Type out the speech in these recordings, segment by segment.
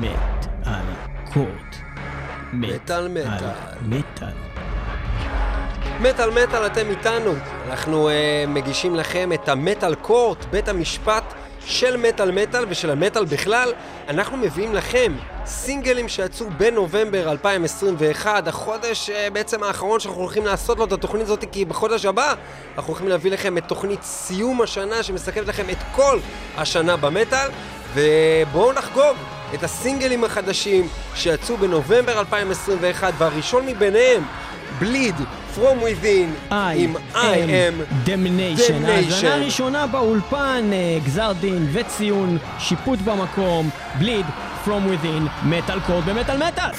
מת על קורט. מטאל מטאל. מטאל. מטאל מטאל אתם איתנו. אנחנו uh, מגישים לכם את המטאל קורט, בית המשפט של מטאל מטאל ושל המטאל בכלל. אנחנו מביאים לכם סינגלים שיצאו בנובמבר 2021, החודש uh, בעצם האחרון שאנחנו הולכים לעשות לו את התוכנית הזאת, כי בחודש הבא אנחנו הולכים להביא לכם את תוכנית סיום השנה שמסכמת לכם את כל השנה במטאל, ובואו נחגוג את הסינגלים החדשים שיצאו בנובמבר 2021, והראשון מביניהם, בליד From Within, עם I am. Damnation. האזנה ראשונה באולפן, אה, גזר דין וציון, שיפוט במקום, בליד, From Within, מטאל קוד במטאל מטאל.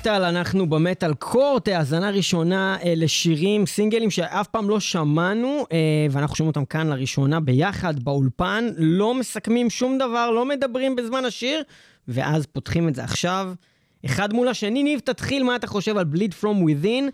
מטאל אנחנו במטאל קורט, האזנה ראשונה אה, לשירים, סינגלים שאף פעם לא שמענו, אה, ואנחנו שומעים אותם כאן לראשונה ביחד באולפן, לא מסכמים שום דבר, לא מדברים בזמן השיר, ואז פותחים את זה עכשיו, אחד מול השני. ניב, תתחיל, מה אתה חושב על Bleed From Within,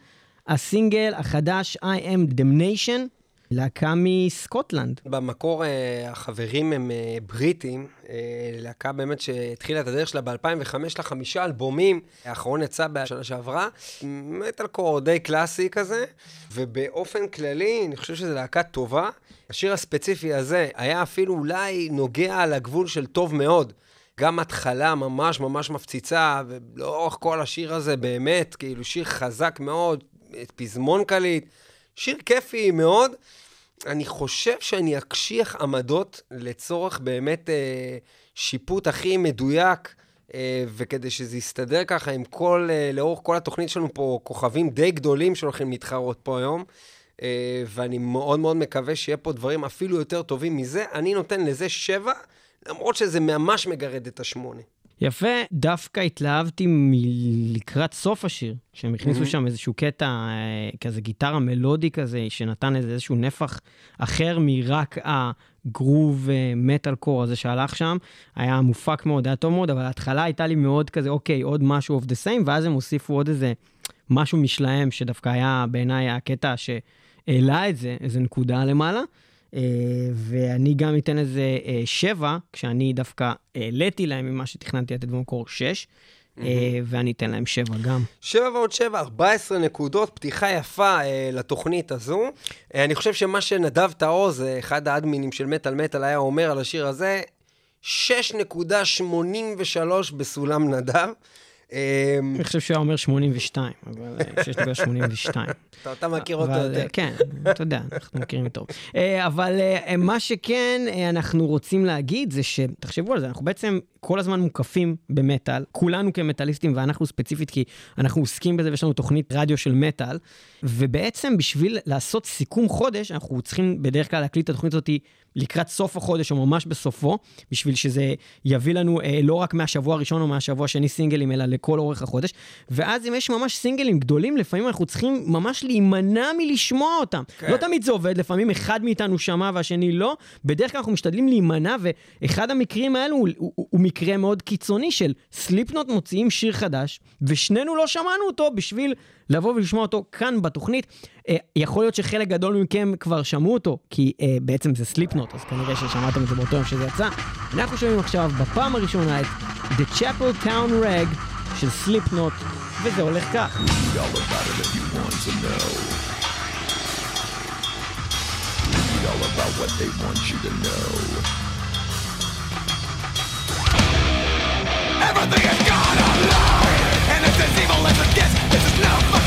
הסינגל החדש I am Damnation? להקה מסקוטלנד. במקור אה, החברים הם אה, בריטים, אה, להקה באמת שהתחילה את הדרך שלה ב-2005 לחמישה אלבומים, האחרון יצא בשנה שעברה, מטאלקור די קלאסי כזה, ובאופן כללי אני חושב שזו להקה טובה. השיר הספציפי הזה היה אפילו אולי נוגע על הגבול של טוב מאוד. גם התחלה ממש ממש מפציצה, ולאורך כל השיר הזה באמת, כאילו שיר חזק מאוד, פזמון קליט, שיר כיפי מאוד. אני חושב שאני אקשיח עמדות לצורך באמת אה, שיפוט הכי מדויק, אה, וכדי שזה יסתדר ככה עם כל, אה, לאורך כל התוכנית שלנו פה, כוכבים די גדולים שהולכים להתחרות פה היום. אה, ואני מאוד מאוד מקווה שיהיה פה דברים אפילו יותר טובים מזה. אני נותן לזה שבע, למרות שזה ממש מגרד את השמונה. יפה, דווקא התלהבתי מ- לקראת סוף השיר, שהם הכניסו Mhm. שם איזשהו קטע, אה, כזה גיטרה מלודי כזה, שנתן איזה איזשהו נפח אחר מרק הגרוב אה, מטאל קור הזה שהלך שם. היה מופק מאוד, היה טוב מאוד, אבל ההתחלה הייתה לי מאוד כזה, אוקיי, עוד משהו of the same, ואז הם הוסיפו עוד איזה משהו משלהם, שדווקא היה בעיניי הקטע שהעלה את זה, איזה נקודה למעלה. אה, ואני גם אתן איזה אה, שבע, כשאני דווקא העליתי להם ממה שתכננתי לתת במקור שש, אה, ואני אתן להם שבע גם. שבע ועוד שבע, 14 נקודות, פתיחה יפה אה, לתוכנית הזו. אה, אני חושב שמה שנדב טעוז, אה, אחד האדמינים של מטאל מטאל, היה אומר על השיר הזה, 6.83 בסולם נדב. אה, אני חושב שהוא היה אומר 82, אבל אה, 6.82. אתה, אתה מכיר אותו יותר. אה, כן, אתה יודע, אנחנו מכירים טוב. אה, אבל אה, מה שכן אנחנו רוצים להגיד זה שתחשבו על זה, אנחנו בעצם כל הזמן מוקפים במטאל, כולנו כמטאליסטים ואנחנו ספציפית כי אנחנו עוסקים בזה ויש לנו תוכנית רדיו של מטאל, ובעצם בשביל לעשות סיכום חודש, אנחנו צריכים בדרך כלל להקליט את התוכנית הזאת לקראת סוף החודש או ממש בסופו, בשביל שזה יביא לנו אה, לא רק מהשבוע הראשון או מהשבוע השני סינגלים, אלא לכל אורך החודש. ואז אם יש ממש סינגלים גדולים, לפעמים אנחנו צריכים ממש להימנע מלשמוע אותם. כן. לא תמיד זה עובד, לפעמים אחד מאיתנו שמע והשני לא. בדרך כלל אנחנו משתדלים להימנע, ואחד המקרים האלו הוא, הוא, הוא מקרה מאוד קיצוני של סליפנוט מוציאים שיר חדש, ושנינו לא שמענו אותו בשביל לבוא ולשמוע אותו כאן בתוכנית. אה, יכול להיות שחלק גדול מכם כבר שמעו אותו, כי אה, בעצם זה סליפנוט, אז כנראה ששמעתם את זה באותו יום שזה יצא. אנחנו שומעים עכשיו בפעם הראשונה את The Chapel Town Rag של סליפנוט, וזה הולך כך. All about what they want you to know. Everything is gone online, and it's as evil as it gets. This is no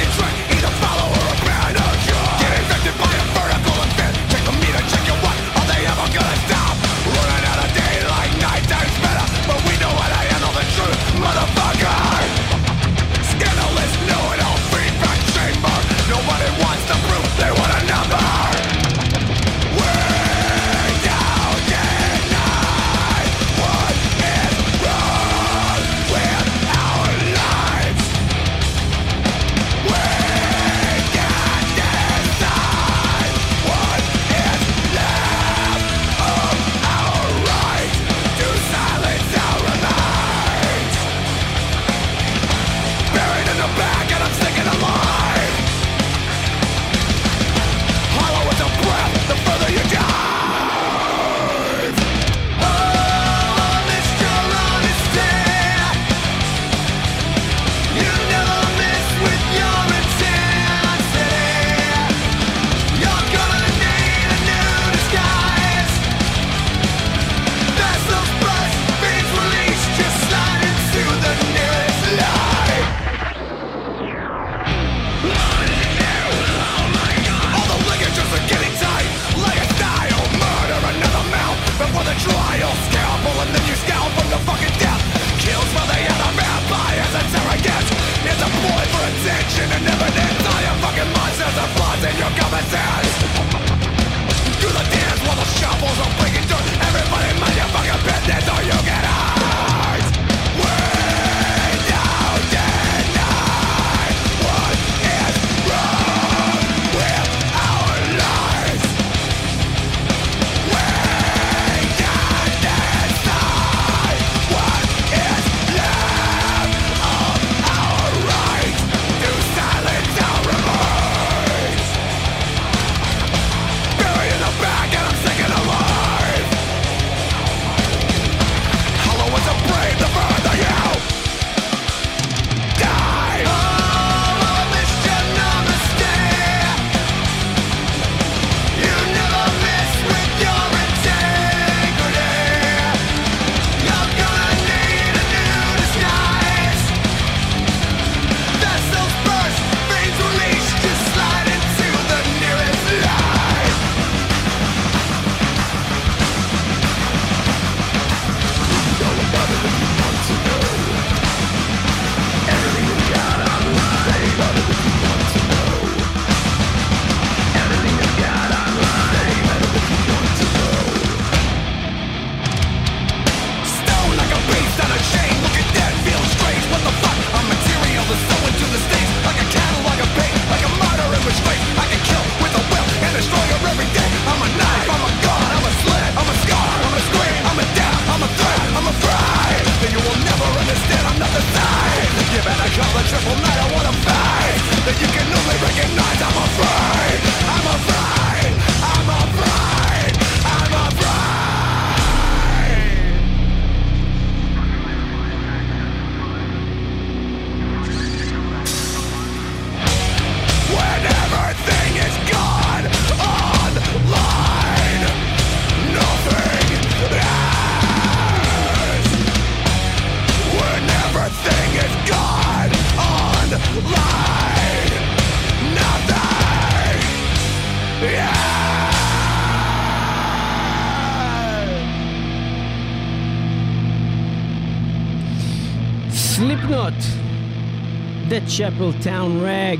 Town Rag,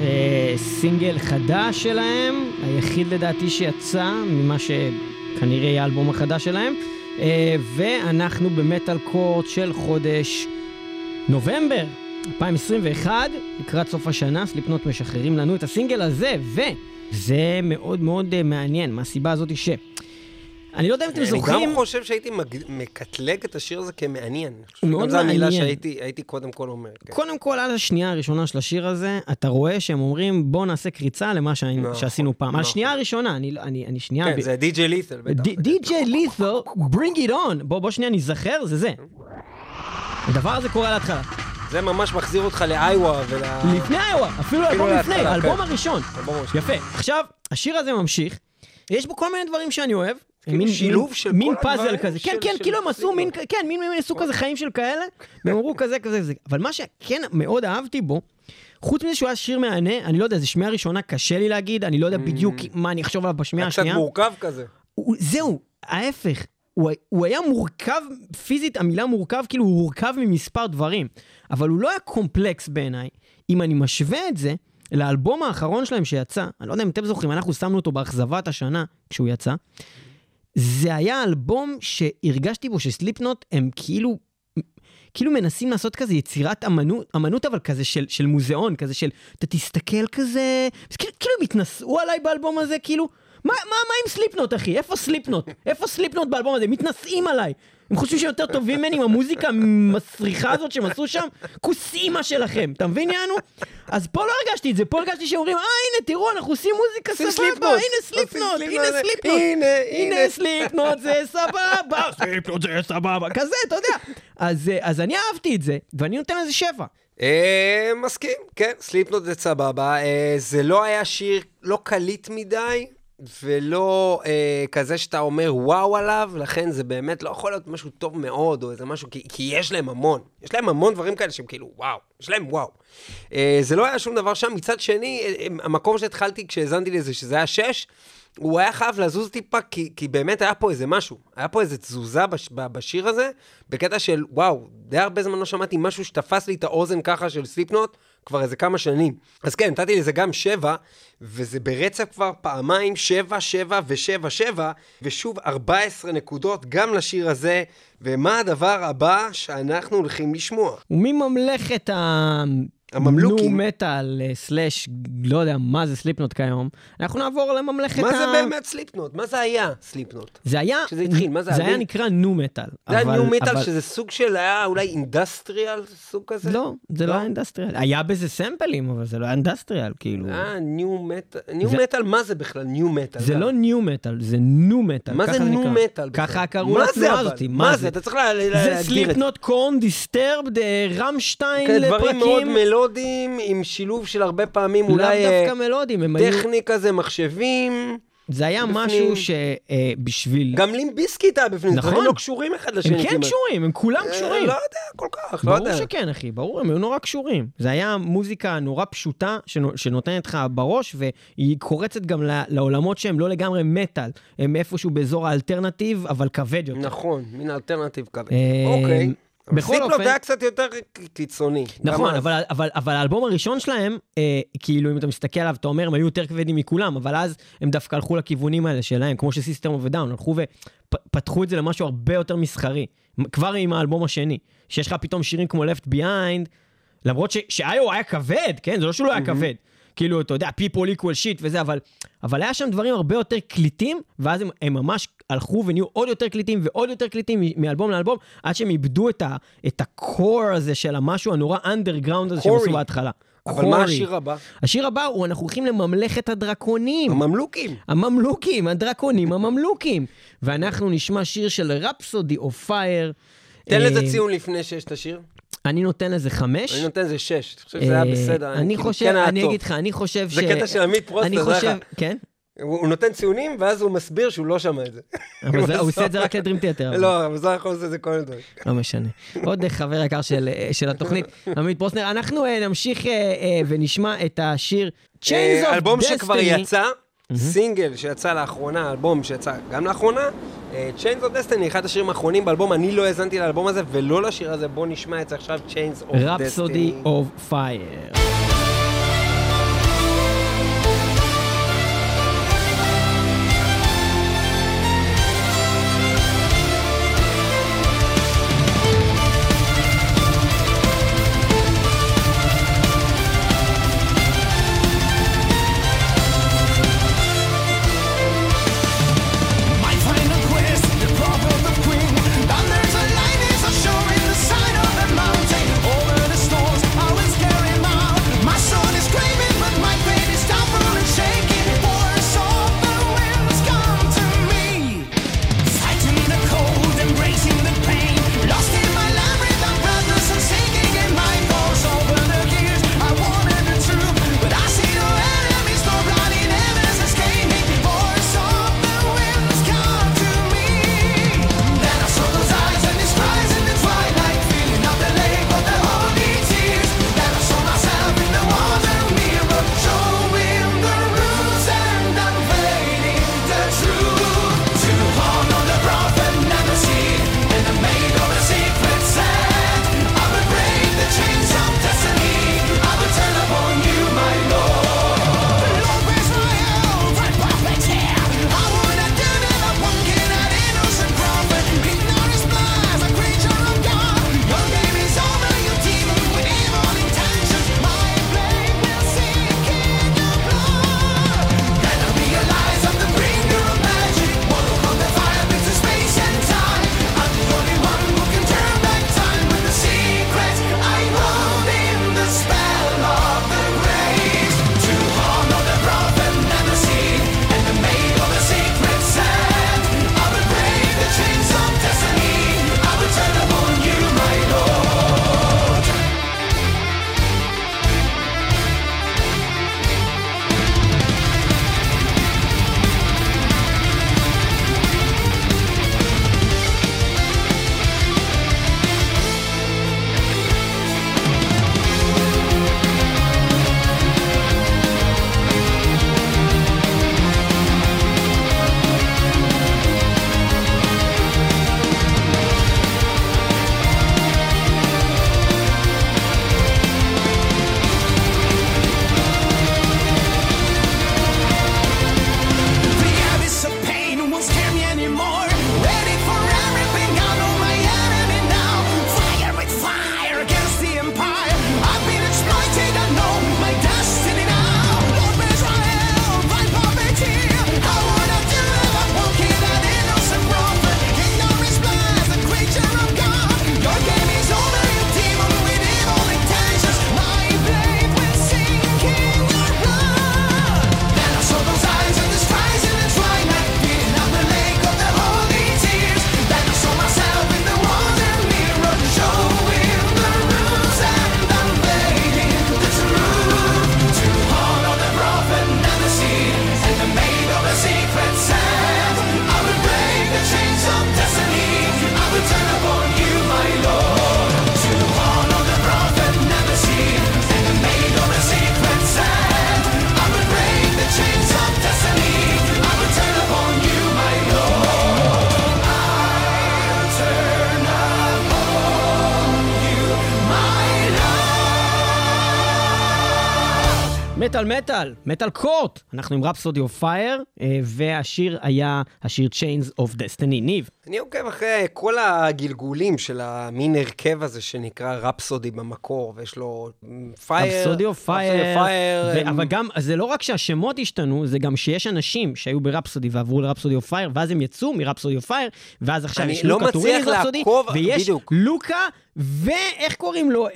אה, סינגל חדש שלהם, היחיד לדעתי שיצא ממה שכנראה יהיה האלבום החדש שלהם, אה, ואנחנו במטאל קורט של חודש נובמבר 2021, לקראת סוף השנה, סליפנוט משחררים לנו את הסינגל הזה, וזה מאוד מאוד אה, מעניין, מהסיבה הזאת ש... אני לא יודע אם אתם אני זוכרים... גם חושב שהייתי מקטלג את השיר הזה כמעניין. אני מאוד שגם זו המילה מעניין. שהייתי הייתי קודם כל אומר. כן. קודם כל, על השנייה הראשונה של השיר הזה, אתה רואה שהם אומרים, בוא נעשה קריצה למה נכון, שעשינו פעם. על נכון. השנייה הראשונה, אני, אני, אני שנייה... כן, זה די.ג'יי לית'ל בטח. די.ג'יי לית'ל, bring it on. בוא, שנייה ניזכר, זה זה. הדבר הזה קורה להתחלה. זה ממש מחזיר אותך לאיווה ול... לפני איואה, אפילו האלבום לפני, האלבום כן. האלבום הראשון. יפה. עכשיו, השיר הזה ממשיך, יש בו כל מיני דברים שאני אוהב. כאילו מין- שילוב של מין פאזל כזה. כן, כן, כאילו הם עשו מין. כן, מין, מין עשו כזה חיים של כאלה, והם אמרו כזה, כזה, זה. אבל מה שכן מאוד אהבתי בו, חוץ מזה שהוא היה שיר מהנה, אני לא יודע, זו שמיעה ראשונה, קשה לי להגיד, אני לא יודע בדיוק מה אני אחשוב עליו בשמיעה קצת השנייה. מורכב כזה. זהו, ההפך. הוא, הוא היה מורכב, פיזית המילה מורכב, כאילו הוא הורכב ממספר דברים. אבל הוא לא היה קומפלקס בעיניי. אם אני משווה את זה לאלבום האחרון שלהם שיצא, אני לא יודע אם אתם זוכרים, אנחנו שמנו אותו באכזבת השנה כשהוא יצא. זה היה אלבום שהרגשתי בו שסליפנוט הם כאילו, כאילו מנסים לעשות כזה יצירת אמנות, אמנות אבל כזה של, של מוזיאון, כזה של, אתה תסתכל כזה, כאילו, כאילו הם התנשאו עליי באלבום הזה, כאילו, מה, מה, מה עם סליפנוט, אחי? איפה סליפנוט? איפה סליפנוט באלבום הזה? מתנשאים עליי. הם חושבים שיותר טובים ממני עם המוזיקה המסריחה הזאת שהם עשו שם? כוס אימא שלכם, אתה מבין יענו? אז פה לא הרגשתי את זה, פה הרגשתי שאומרים, אה הנה תראו אנחנו עושים מוזיקה סבבה, סליפנוט. הנה סליפנוט, סליפנוט. הנה סליפנוט, הנה, הנה הנה. סליפנוט זה סבבה, סליפנוט זה סבבה, כזה, אתה יודע. אז, אז אני אהבתי את זה, ואני נותן לזה שבע. אה, מסכים, כן, סליפנוט זה סבבה. אה, זה לא היה שיר לא קליט מדי, ולא אה, כזה שאתה אומר וואו עליו, לכן זה באמת לא יכול להיות משהו טוב מאוד, או איזה משהו, כי, כי יש להם המון. יש להם המון דברים כאלה שהם כאילו וואו, יש להם וואו. אה, זה לא היה שום דבר שם. מצד שני, אה, אה, המקום שהתחלתי כשהאזנתי לזה, שזה היה שש, הוא היה חייב לזוז טיפה, כי, כי באמת היה פה איזה משהו. היה פה איזה תזוזה בש, בשיר הזה, בקטע של, וואו, די הרבה זמן לא שמעתי משהו שתפס לי את האוזן ככה של סליפנוט, כבר איזה כמה שנים. אז כן, נתתי לזה גם שבע, וזה ברצף כבר פעמיים, שבע, שבע ושבע, שבע, ושוב 14 נקודות גם לשיר הזה. ומה הדבר הבא שאנחנו הולכים לשמוע? ומממלכת ה... הממלוכים. נו מטאל, אה, סלאש, לא יודע מה זה סליפנוט כיום, אנחנו נעבור לממלכת מה ה... זה באמת סליפנוט? מה זה היה סליפנוט? זה היה... כשזה התחיל, מה זה זה היה? היה נקרא nu metal. זה היה new metal, אבל- שזה סוג של היה אולי industrial, סוג כזה? לא, זה לא לא? היה industrial. היה בזה סמפלים, אבל זה לא היה industrial, כאילו. אה, new metal. new זה- מטאל, מה זה בכלל new metal? זה? לא new metal, זה nu metal. מה זה nu. metal? ככה קראו מה זה לתנועה? הזאת. מה זה? אתה צריך לה- לה- זה להגדיר את זה. סליפנוט קורן, דיסטרבד, רמשטיין לפרקים. מלודיים, עם שילוב של הרבה פעמים לאו אולי אה, דווקא מלודים, הם היו... טכני כזה, מחשבים. זה היה בפנים. משהו שבשביל... גם לימפ ביזקיט היה בפנים, נכון. דברים לא קשורים אחד לשני. הם כן כמעט. קשורים, הם כולם אה, קשורים. לא יודע, כל כך, לא ברור יודע. שכן, אחי, ברור, הם היו נורא קשורים. זה היה מוזיקה נורא פשוטה שנו- שנותנת לך בראש, והיא קורצת גם לעולמות שהם לא לגמרי מטאל. הם איפשהו באזור ה alternative, אבל כבד יותר. נכון, מין alternative כזה. אה, אוקיי. בכל אופן- היה קצת יותר קיצוני. נכון. אבל, אבל, אבל האלבום הראשון שלהם, אה, כאילו, אם אתה מסתכל עליו, אתה אומר, הם היו יותר כבדים מכולם, אבל אז הם דווקא הלכו לכיוונים האלה שלהם, כמו שסיסטם אוף דאון, הלכו ופתחו את זה למשהו הרבה יותר מסחרי. כבר עם האלבום השני, שיש לך פתאום שירים כמו Left Behind, למרות ש- שאיו היה כבד, כן? זה לא שהוא לא היה כבד. כאילו, אתה יודע, people equal shit וזה, אבל, אבל היה שם דברים הרבה יותר קליטים, ואז הם, הם ממש הלכו ונהיו עוד יותר קליטים ועוד יותר קליטים מאלבום לאלבום, עד שהם איבדו את, ה, את הקור הזה של המשהו הנורא אנדרגראונד הזה שהם. עשו בהתחלה. אבל מה. השיר הבא? השיר הבא הוא, אנחנו הולכים לממלכת הדרקונים. הממלוכים. הממלוכים, הדרקונים, הממלוכים. ואנחנו נשמע שיר של רפסודי אוף פייר. תן לזה ציון לפני שיש את השיר. אני נותן לזה חמש. אני נותן לזה שש. אני חושב שזה היה אה, בסדר. אני כאילו, חושב, כן היה אני. אגיד לך, אני חושב ש... זה קטע של עמית פרוסנר, אני חושב, היה. כן? הוא נותן ציונים, ואז הוא מסביר שהוא לא שמע את זה. אבל הוא עושה את זה רק לדרים תיאטר. לא, אבל זה יכול לעשות את זה כל הדברים. לא משנה. עוד חבר יקר של, של התוכנית, עמית פרוסנר. אנחנו אה, נמשיך אה, אה, ונשמע את השיר Chains of Destiny. אה, אלבום שכבר יצא, סינגל שיצא לאחרונה, אלבום שיצא גם לאחרונה, אה, Chains of Destiny, אחד השירים האחרונים באלבום, אני לא האזנתי לאלבום הזה ולא לשיר הזה, בואו נשמע את זה עכשיו, Chains of Destiny. רפסודי אוף פייר. מטאל מטאל, מטאל קורט. אנחנו עם רפסודי אוף פייר, והשיר היה השיר Chains of Destiny. ניב, אני עוקב אחרי כל הגלגולים של המין הרכב הזה שנקרא רפסודי במקור, ויש לו פייר, רפסודי אוף פייר, פייר, אבל גם, זה לא רק שהשמות השתנו, זה גם שיש אנשים שהיו ברפסודי ועברו לרפסודי אוף פייר, ואז הם יצאו מרפסודי אוף פייר, ואז עכשיו יש לא לוקה טורילי מצליח רפסודי, לעקוב, ויש בדיוק. לוקה, ואיך קוראים לו? אה,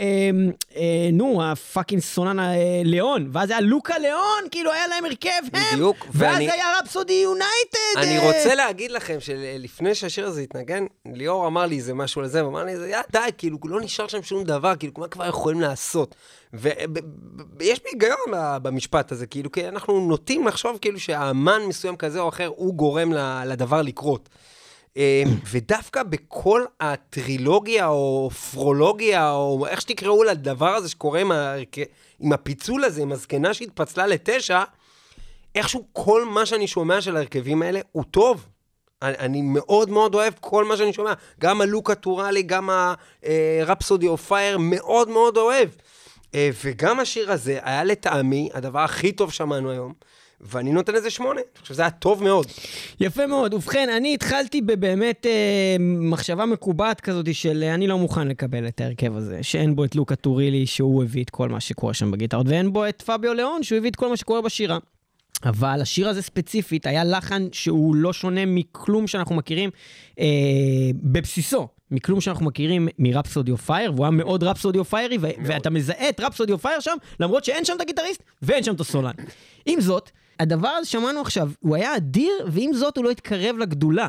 אה, נו, הפאקינג סונן אה, ליאון, ואז היה לוקה ליאון, כאילו היה להם הרכב הם, בדיוק, ואז ואני- היה רפסודי יונייטד. אני אה, רוצה להגיד לכם שלפני שהשיר הזה התנגן, ליאור אמר לי איזה משהו לזה, ואמר לי, "יא, די, כאילו, לא נשאר שם שום דבר, כאילו, מה כבר יכולים לעשות? ויש לי היגיון במשפט הזה, כאילו, כי אנחנו נוטים לחשוב כאילו שהאמן מסוים כזה או אחר, הוא גורם לדבר לקרות. אה, ודווקא בכל הטרילוגיה, או פרולוגיה, או איך שתקראו לדבר הזה שקורה עם, ההרכ... עם הפיצול הזה, עם הזקנה שהתפצלה לתשע, איכשהו כל מה שאני שומע של ההרכבים האלה הוא טוב. אני, אני מאוד מאוד אוהב כל מה שאני שומע. גם הלוקה טורילי, גם הרפסודי אוף פייר, מאוד מאוד אוהב. אה, וגם השיר הזה היה לטעמי הדבר הכי טוב שמענו היום, ואני נותן לזה שמונה. אני חושב שזה היה טוב מאוד. יפה מאוד. ובכן, אני התחלתי בבאמת אה, מחשבה מקובעת כזאת של אה, אני לא מוכן לקבל את ההרכב הזה, שאין בו את לוקה טורילי שהוא הביא את כל מה שקורה שם בגיטרות, ואין בו את פביו ליונה שהוא הביא את כל מה שקורה בשירה. אבל השיר הזה ספציפית היה לחן שהוא לא שונה מכלום שאנחנו מכירים אה, בבסיסו, מכלום שאנחנו מכירים מרפסודי אוף פייר, והוא היה מאוד רפסודי אוף פיירי, ו- ואתה מזהה את רפסודי אוף פייר שם, למרות שאין שם את הגיטריסט ואין שם את הסולן. עם זאת, הדבר הזה שמענו עכשיו, הוא היה אדיר, ועם זאת הוא לא התקרב לגדולה.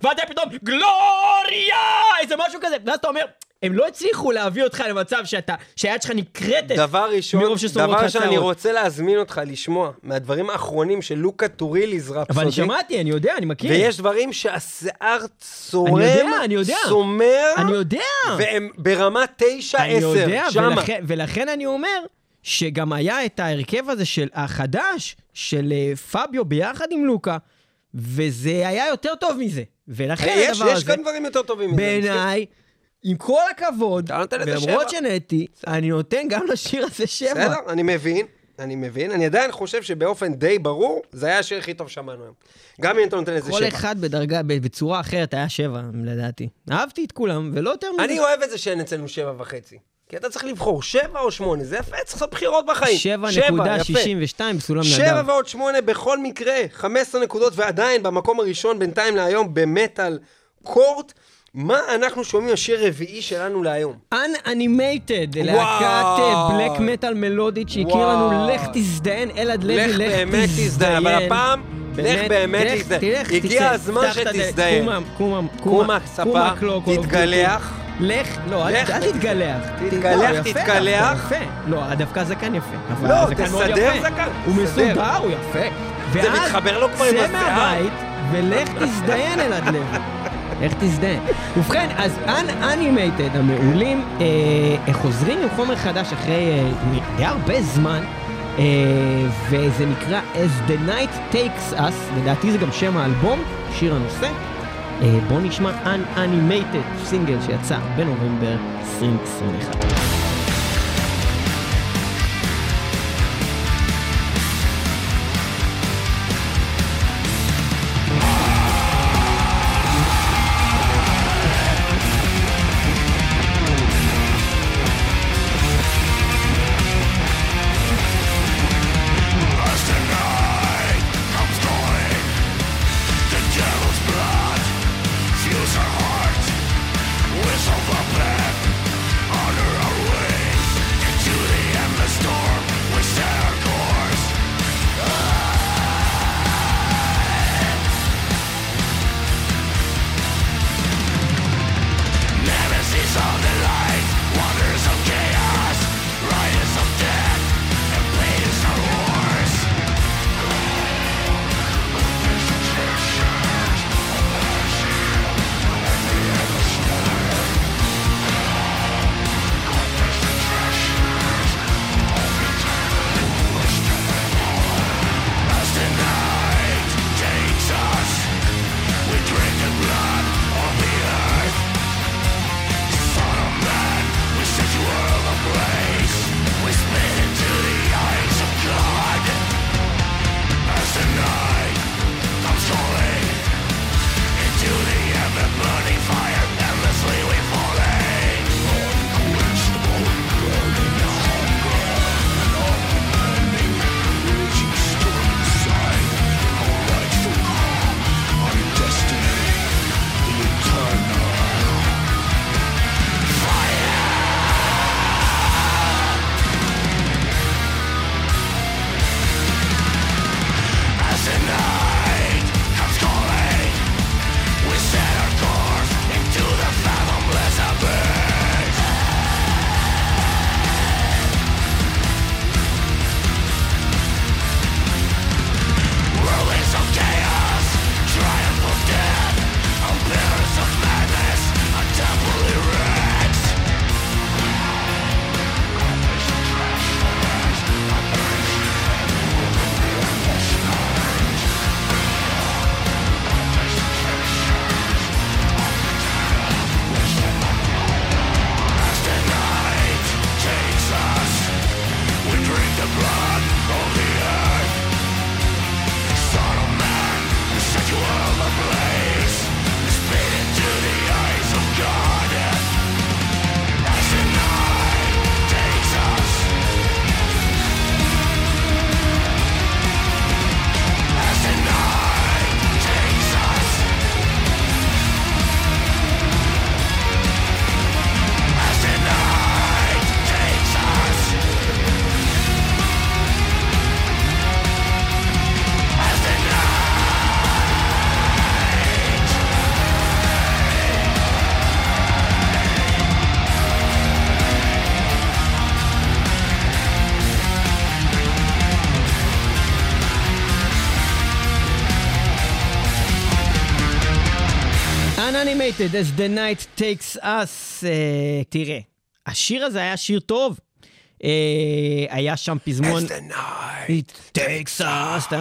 ואז היה פתאום גלוריה! איזה משהו כזה. ואז אתה אומר, הם לא הצליחו להביא אותך למצב שאתה, שהיד שלך נקרטת. דבר ראשון, מרוב שסומרות דבר ראשון, אני. רוצה להזמין אותך לשמוע מהדברים האחרונים של לוקה טוריליס רפסודי. אבל אני שמעתי, אני יודע, אני מכיר. ויש דברים שהשיער צורם, אני יודע, אני יודע. סומר, אני יודע. והם ברמה 9-10, אני יודע, שמה. ולכן, ולכן אני אומר שגם היה את ההרכב הזה של החדש, של אה, פביו ביחד עם לוקה, וזה היה יותר טוב מזה. ולכן יש, הדבר יש הזה, כאן דברים יותר טובים. בעיניי, עם כל הכבוד, ולמרות שבע. שנהניתי, אני נותן גם לשיר הזה שבע. בסדר, אני מבין, אני מבין. אני עדיין חושב שבאופן די ברור, זה היה השיר הכי טוב שמענו היום. גם אם אתה נותן לזה כל שבע. אחד בדרגה, בצורה אחרת היה שבע, לדעתי. אהבתי את כולם, ולא יותר מזה. אני אוהב את זה שאין אצלנו שבע וחצי. כי אתה צריך לבחור שבע או שמונה, זה יפה, צריך לעשות בחירות בחיים. יפה. 7.62 בסולם שבע נדב. ועוד שמונה בכל מקרה, 15 נקודות, ועדיין במקום הראשון בינתיים להיום במטאל קורט. מה אנחנו שומעים השיר רביעי שלנו להיום? Unanimated, להקת בלק מטאל מלודית שהכיר. לנו לך תזדיין, אלעד לוי, לך באמת תזדיין, אבל הפעם, לך באמת תזדיין. הגיע הזמן שתזדיין. קומה, קומה, קומה, ספה, קומה, קלו, קלו, תתגלח. לך, לא, אל. אל תתגלח. תתגלח, לא, תתקלח. לא, דווקא הזקן יפה. לא, הזקן מאוד תסדר. זקן, הוא. מסודר, הוא יפה. זה ואז מתחבר לו כבר עם צא השיער. מהבית ולך תזדיין אלעד לוי. איך תזדיין. ובכן, אז Unanimated המעולים אה, חוזרים עם חומר חדש אחרי אה, די הרבה זמן, אה, וזה נקרא As the Night Takes Us, לדעתי זה גם שם האלבום, שיר הנושא. אה, בואו נשמע Unanimated, סינגל שיצא בנובמבר 2021. United as the night takes us. Uh, תראה, השיר הזה היה שיר טוב. Uh, היה שם פזמון... As the night. It takes us.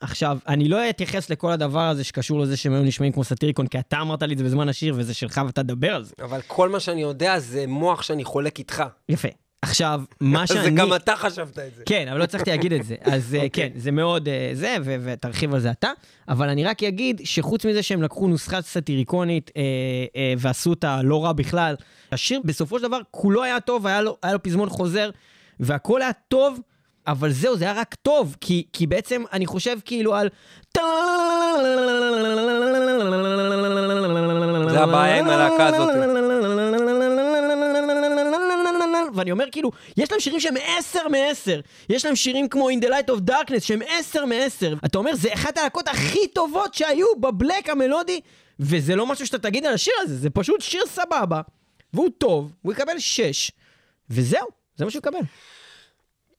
עכשיו, אני לא אתייחס לכל הדבר הזה שקשור לזה שהם היו נשמעים כמו סאטיריקון, כי אתה אמרת לי את זה בזמן השיר וזה שלך ואתה תדבר על זה. אבל כל מה שאני יודע זה מוח שאני חולק איתך. יפה. עכשיו, מה שאני... זה גם אתה חשבת את זה. כן, אבל לא הצלחתי להגיד את זה. אז אוקיי. okay. כן, זה מאוד אה, זה, ו- ותרחיב על זה אתה. אבל אני רק אגיד שחוץ מזה שהם לקחו נוסחה סאטיריקונית אה, אה, ועשו אותה לא רע בכלל, השיר בסופו של דבר כולו היה טוב, היה לו, היה לו פזמון חוזר, והכל היה טוב. אבל זהו, זה היה רק טוב, כי, כי בעצם אני חושב כאילו על... זה הבעיה עם הלהקה הזאת. ואני אומר כאילו, יש להם שירים שהם 10 מ-10. יש להם שירים כמו In the Light of Darkness שהם 10 מ-10. אתה אומר, זה אחת הלהקות הכי טובות שהיו בבלק המלודי, וזה לא משהו שאתה תגיד על השיר הזה, זה פשוט שיר סבבה, והוא טוב, הוא יקבל 6, וזהו, זה מה שהוא יקבל.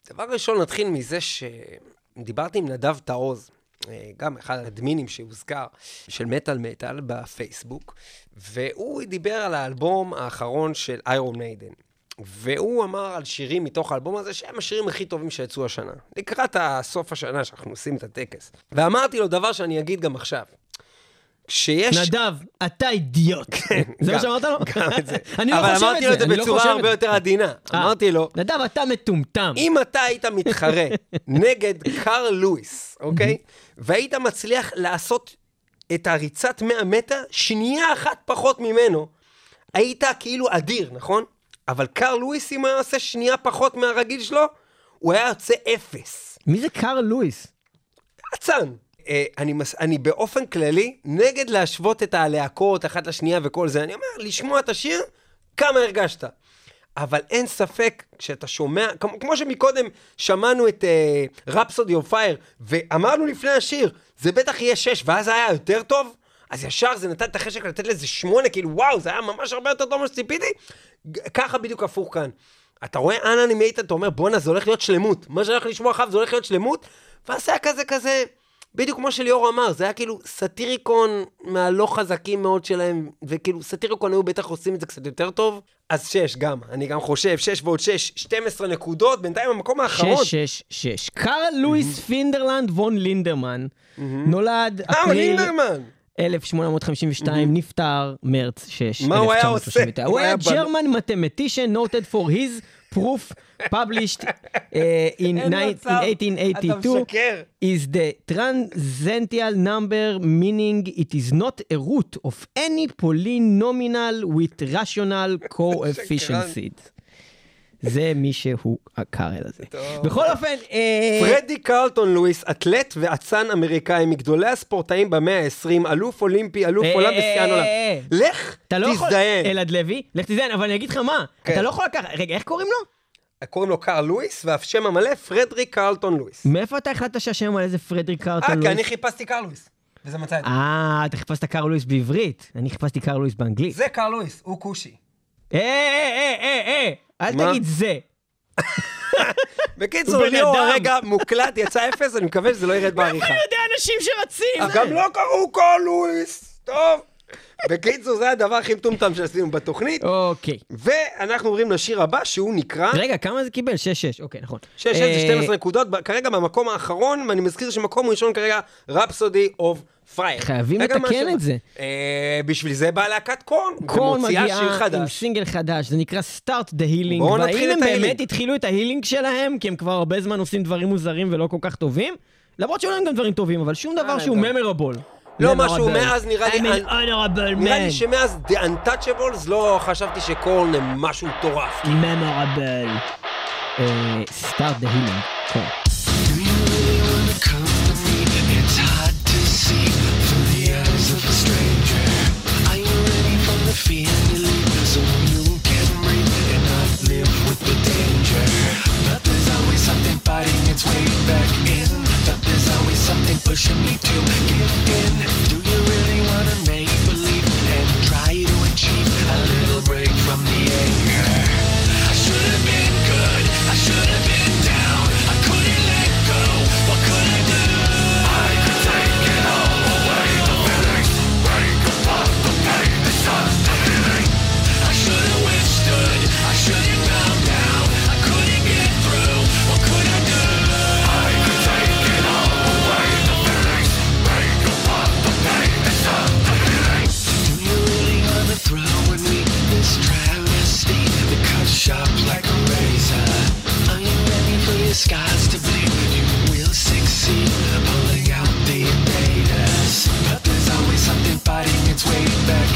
דבר ראשון, נתחיל מזה שדיברתי עם נדב תעוז, אה, גם אחד האדמינים שהוזכר, של מטאל מטאל בפייסבוק, והוא דיבר על האלבום האחרון של איירון מיידן. והוא אמר על שירים מתוך האלבום הזה שהם השירים הכי טובים שיצאו השנה. לקראת סוף השנה שאנחנו עושים את הטקס. ואמרתי לו דבר שאני אגיד גם עכשיו. כשיש... נדב, אתה אידיוט. זה מה שאמרת לו? גם את זה. אני לא חושב אבל את אמרתי לו את זה לא בצורה הרבה זה. יותר עדינה. אה, אמרתי לו, נדב, אתה מטומטם. אם אתה היית מתחרה נגד קארל לואיס, אוקיי? והיית מצליח לעשות את הריצת 100 מטר שנייה אחת פחות ממנו, היית כאילו אדיר, נכון? אבל קארל לואיס, אם היה עושה שנייה פחות מהרגיל שלו, הוא היה יוצא אפס. מי זה קארל לואיס? אצן. אה, אני, מס... אני באופן כללי נגד להשוות את הלהקות אחת לשנייה וכל זה. אני אומר, לשמוע את השיר, כמה הרגשת. אבל אין ספק, כשאתה שומע, כמו, כמו שמקודם שמענו את רפסודי אוף פייר, ואמרנו לפני השיר, זה בטח יהיה שש, ואז היה יותר טוב, אז ישר זה נתן את החשק לתת לזה שמונה, כאילו וואו, זה היה ממש הרבה יותר טוב ממה שציפיתי. ככה בדיוק הפוך כאן. אתה רואה אננימייטד, אתה אומר, בואנה, זה הולך להיות שלמות. מה שאני הולך לשמוע אחריו זה הולך להיות שלמות, ואז היה כזה כזה, בדיוק כמו שליאור אמר, זה היה כאילו סאטיריקון מהלא חזקים מאוד שלהם, וכאילו סאטיריקון היו בטח עושים את זה קצת יותר טוב, אז שש גם, אני גם חושב, שש ועוד שש, 12 נקודות, בינתיים המקום האחרון. 6, 6, 6. קארל לואיס פינדרלנד וון לינדרמן נולד אה, אפריל לינדרמן. 1852, נפטר מרץ 6, מה הוא היה עושה? 1939. הוא הוא היה German mathematician noted for his proof published uh, in in אתה 1882 משקר. is the transcendental number meaning it is not a root of any polynomial with rational coefficient. זה מי שהוא הקארל הזה. טוב. בכל אופן, אה, פרדי קרלטון לואיס, אתלט ואצן אמריקאי מגדולי הספורטאים במאה ה-20, אלוף אולימפי, אלוף אה, עולם אה, אה, עולם. אה. לך, לא יכול... תזדיין. אלעד לוי, לך תזדיין, אבל אני אגיד לך מה, כן. אתה לא יכול לקחת... רגע, איך קוראים לו? קוראים לו קארל לואיס, והשם המלא פרדריק קרלטון לואיס. מאיפה אתה החלטת שהשם על איזה פרדריק אה, קרלטון כי אני לואיס? חיפשתי קארל לואיס, וזה מצא את זה. אה, אתה חיפשת קארל לואיס בעברית, אני חיפשתי קארל לואיס באנגלית. זה קארל לואיס, הוא כושי. אה, אה, אה, אה, אה, אל? תגיד זה. בקיצור, ליאור. הרגע מוקלט, יצא אפס, אני מקווה שזה לא ירד בעריכה. אני יודע אנשים שרצים. אה. גם לא קראו קארל לואיס, טוב. בקיצור, זה הדבר הכי מטומטם שעשינו בתוכנית. אוקיי. ואנחנו עוברים לשיר הבא, שהוא נקרא... רגע, כמה זה קיבל? 6-6, אוקיי, נכון. 6 זה אה, 12 נקודות, ב- כרגע במקום האחרון, ואני מזכיר שמקום ראשון כרגע, רפסודי אוף פייר. חייבים לתקן את זה. בשביל זה באה להקת קורן, קורן מגיעה עם. סינגל חדש, זה נקרא Start the Healing. בואו נתחיל והאם את הם ההילינג. באמת התחילו את ההילינג שלהם, כי הם כבר הרבה זמן עושים דברים מוזרים ולא כל כך טובים? למרות שהיו להם גם דברים טובים, אבל שום דבר להם שהוא. ממרבול. לא משהו מאז נראה לי- I'm an honorable נראה לי man. שמאז The Untouchables לא חשבתי שקורן הם משהו מטורף. ממורבל. אה, Start the Healing. Its way back in. But there's always something pushing me to give in. Do you really wanna make believe and try to achieve a little break disguise to blame. You will succeed pulling out the invaders. But there's always something fighting its way back.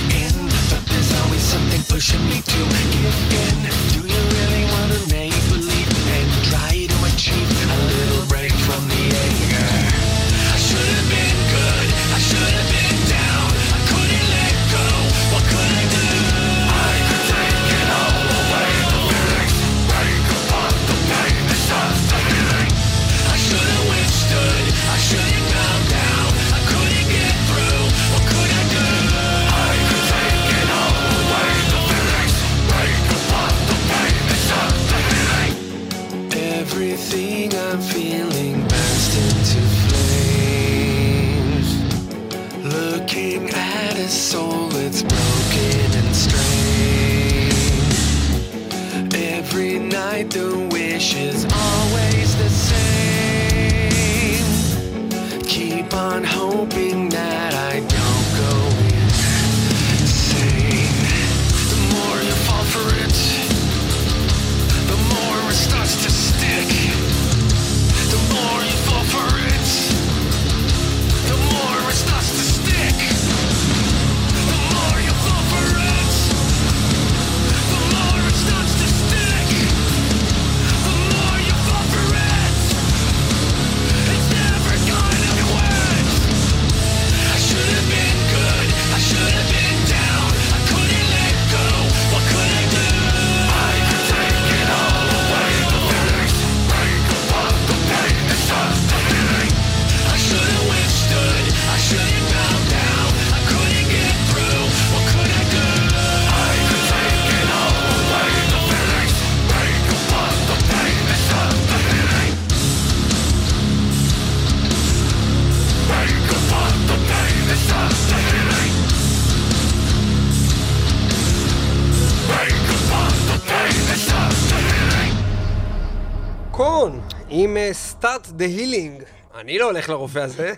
עם סטארט דה הילינג. אני לא הולך לרופא הזה.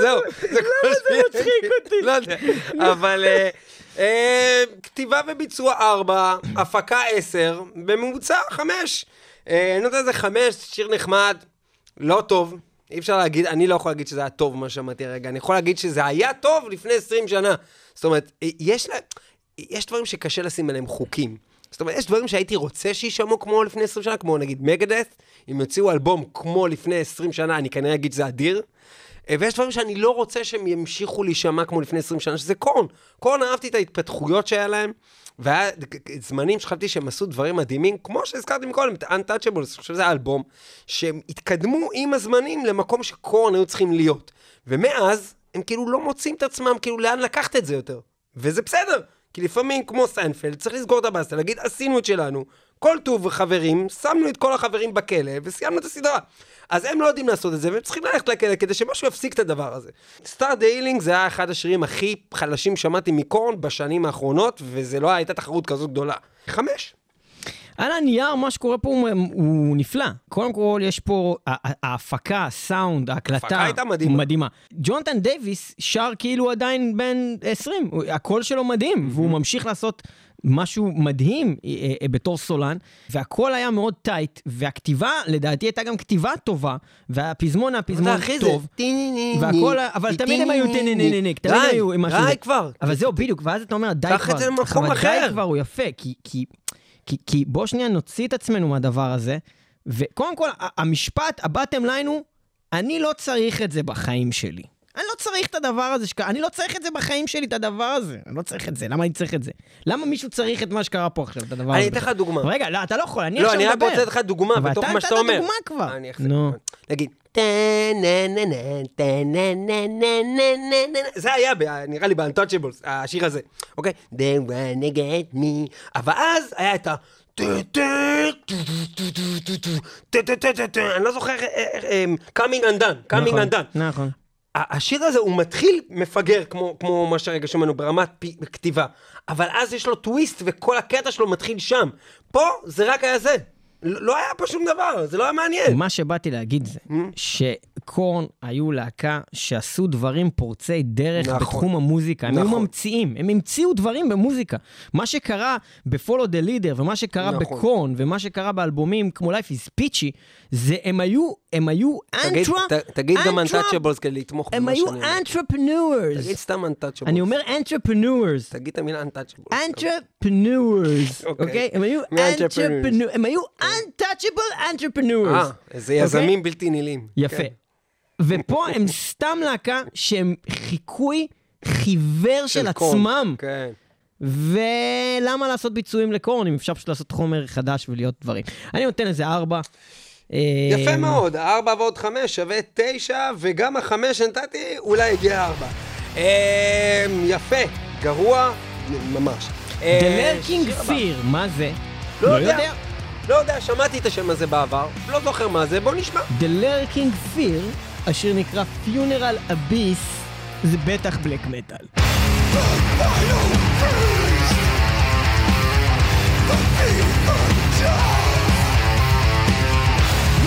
זהו, זה כל זה מצחיק אותי. לא יודע, אבל אה, אה, כתיבה וביצוע 4, הפקה 10, בממוצע 5. אני נותן לזה 5, שיר נחמד, לא טוב. אי אפשר להגיד, אני לא יכול להגיד שזה היה טוב מה שמעתי הרגע, אני יכול להגיד שזה היה טוב לפני 20 שנה. זאת אומרת, יש, לה, יש דברים שקשה לשים עליהם חוקים. זאת אומרת, יש דברים שהייתי רוצה שיישמעו כמו לפני 20 שנה, כמו נגיד מגדס, אם יוציאו אלבום כמו לפני 20 שנה, אני כנראה אגיד שזה אדיר. אה, ויש דברים שאני לא רוצה שהם ימשיכו להישמע כמו לפני 20 שנה, שזה קורן. קורן אהבתי את ההתפתחויות שהיה להם, והיה זמנים שחשבתי שהם עשו דברים מדהימים, כמו שהזכרתי מקודם, את Untouchables, אני חושב שזה אלבום, שהם התקדמו עם הזמנים למקום שקורן היו צריכים להיות. ומאז, הם כאילו לא מוצאים את עצמם, כאילו לאן לקחת את זה יותר. וזה בסדר, כי לפעמים, כמו סיינפלד, צריך לסגור את הבאסטה, להגיד, עשינו את שלנו, כל טוב חברים, שמנו את כל החברים בכלא, וסיימנו את הסדרה. אז הם לא יודעים לעשות את זה, והם צריכים ללכת לכלא כדי שמשהו יפסיק את הדבר הזה. Start the Healing זה היה אחד השירים הכי חלשים שמעתי מקורן בשנים האחרונות, וזה לא הייתה תחרות כזו גדולה. חמש. על הנייר, מה שקורה פה הוא, הוא נפלא. קודם כל, יש פה ההפקה, הסאונד, ההקלטה. ההפקה הייתה מדהימה. מדהימה. ג'ונתן דייוויס שר כאילו עדיין בן 20, הוא- הקול שלו מדהים, והוא ממשיך לעשות משהו מדהים אה, אה, בתור סולן, והקול היה מאוד tight, והכתיבה, לדעתי, הייתה גם כתיבה טובה, והפזמון היה פזמון טוב. והכל, אבל תמיד הם היו טננננק, תמיד היו עם משהו. די. כבר. אבל זהו, בדיוק, ואז אתה אומר, די כבר. קח את זה למקום אחר. די כבר, הוא יפה, כי, כי, כי, בוא שנייה נוציא את עצמנו מהדבר הזה, וקודם כל, המשפט, הבטם ליין הוא, אני לא צריך את זה בחיים שלי. אני לא צריך את הדבר הזה, שק... אני לא צריך את זה בחיים שלי, את הדבר הזה. אני לא צריך את זה, למה אני צריך את זה? למה מישהו צריך את מה שקרה פה עכשיו, את הדבר הזה? אני אתן לך דוגמה. אבל רגע, לא, אתה לא יכול, אני לא, עכשיו אני רק מדבר. רוצה לתת לך דוגמה אבל בתוך אתה מה שאתה נתת אומר. דוגמה כבר. אני אחזק. נו. נגיד. זה היה, נראה לי ב-Untouchables, השיר הזה, אוקיי? They wanna get me. אבל אז היה את ה... אני לא זוכר, coming undone, coming undone. נכון. השיר הזה הוא מתחיל מפגר, כמו, כמו מה שהרגע שמענו, ברמת פי, כתיבה. אבל אז יש לו טוויסט, וכל הקטע שלו מתחיל שם. פה זה רק היה זה. לא לא היה פה שום דבר, זה לא היה מעניין. מה שבאתי להגיד זה, שקורן היו להקה שעשו דברים פורצי דרך נכון. בתחום המוזיקה. הם היו נכון. ממציאים, הם המציאו דברים במוזיקה. מה שקרה ב-Follow the Leader, ומה שקרה נכון. בקורן, ומה שקרה באלבומים כמו Life is Peachy, זה הם היו, הם היו אנטרה... תגיד גם Untouchables כדי לתמוך הם במה היו שאני אומר. entrepreneurs. תגיד סתם Untouchables. אני אומר entrepreneurs. תגיד את המילה Untouchables. entrepreneurs, אוקיי. אוקיי? הם היו entrepreneurs, הם היו untouchable entrepreneurs. אה, איזה אוקיי? יזמים בלתי נילאים. יפה. כן. ופה הם סתם להקה שהם חיקוי חיוור של. עצמם. כן. ולמה לעשות ביצועים לקורן אם אפשר פשוט לעשות חומר חדש ולהיות דברים. אני נותן לזה ארבע. יפה אה, מאוד, ארבע ועוד חמש שווה תשע, וגם החמש שנתתי אולי הגיע ארבע. אה, יפה, גרוע, ממש. The אה, Lurking. Fear, מה זה? לא יודע. לא יודע, שמעתי את השם הזה בעבר, לא זוכר מה זה, בוא נשמע. The Lurking Fear, השיר נקרא Funeral Abyss, זה בטח בלק מטאל.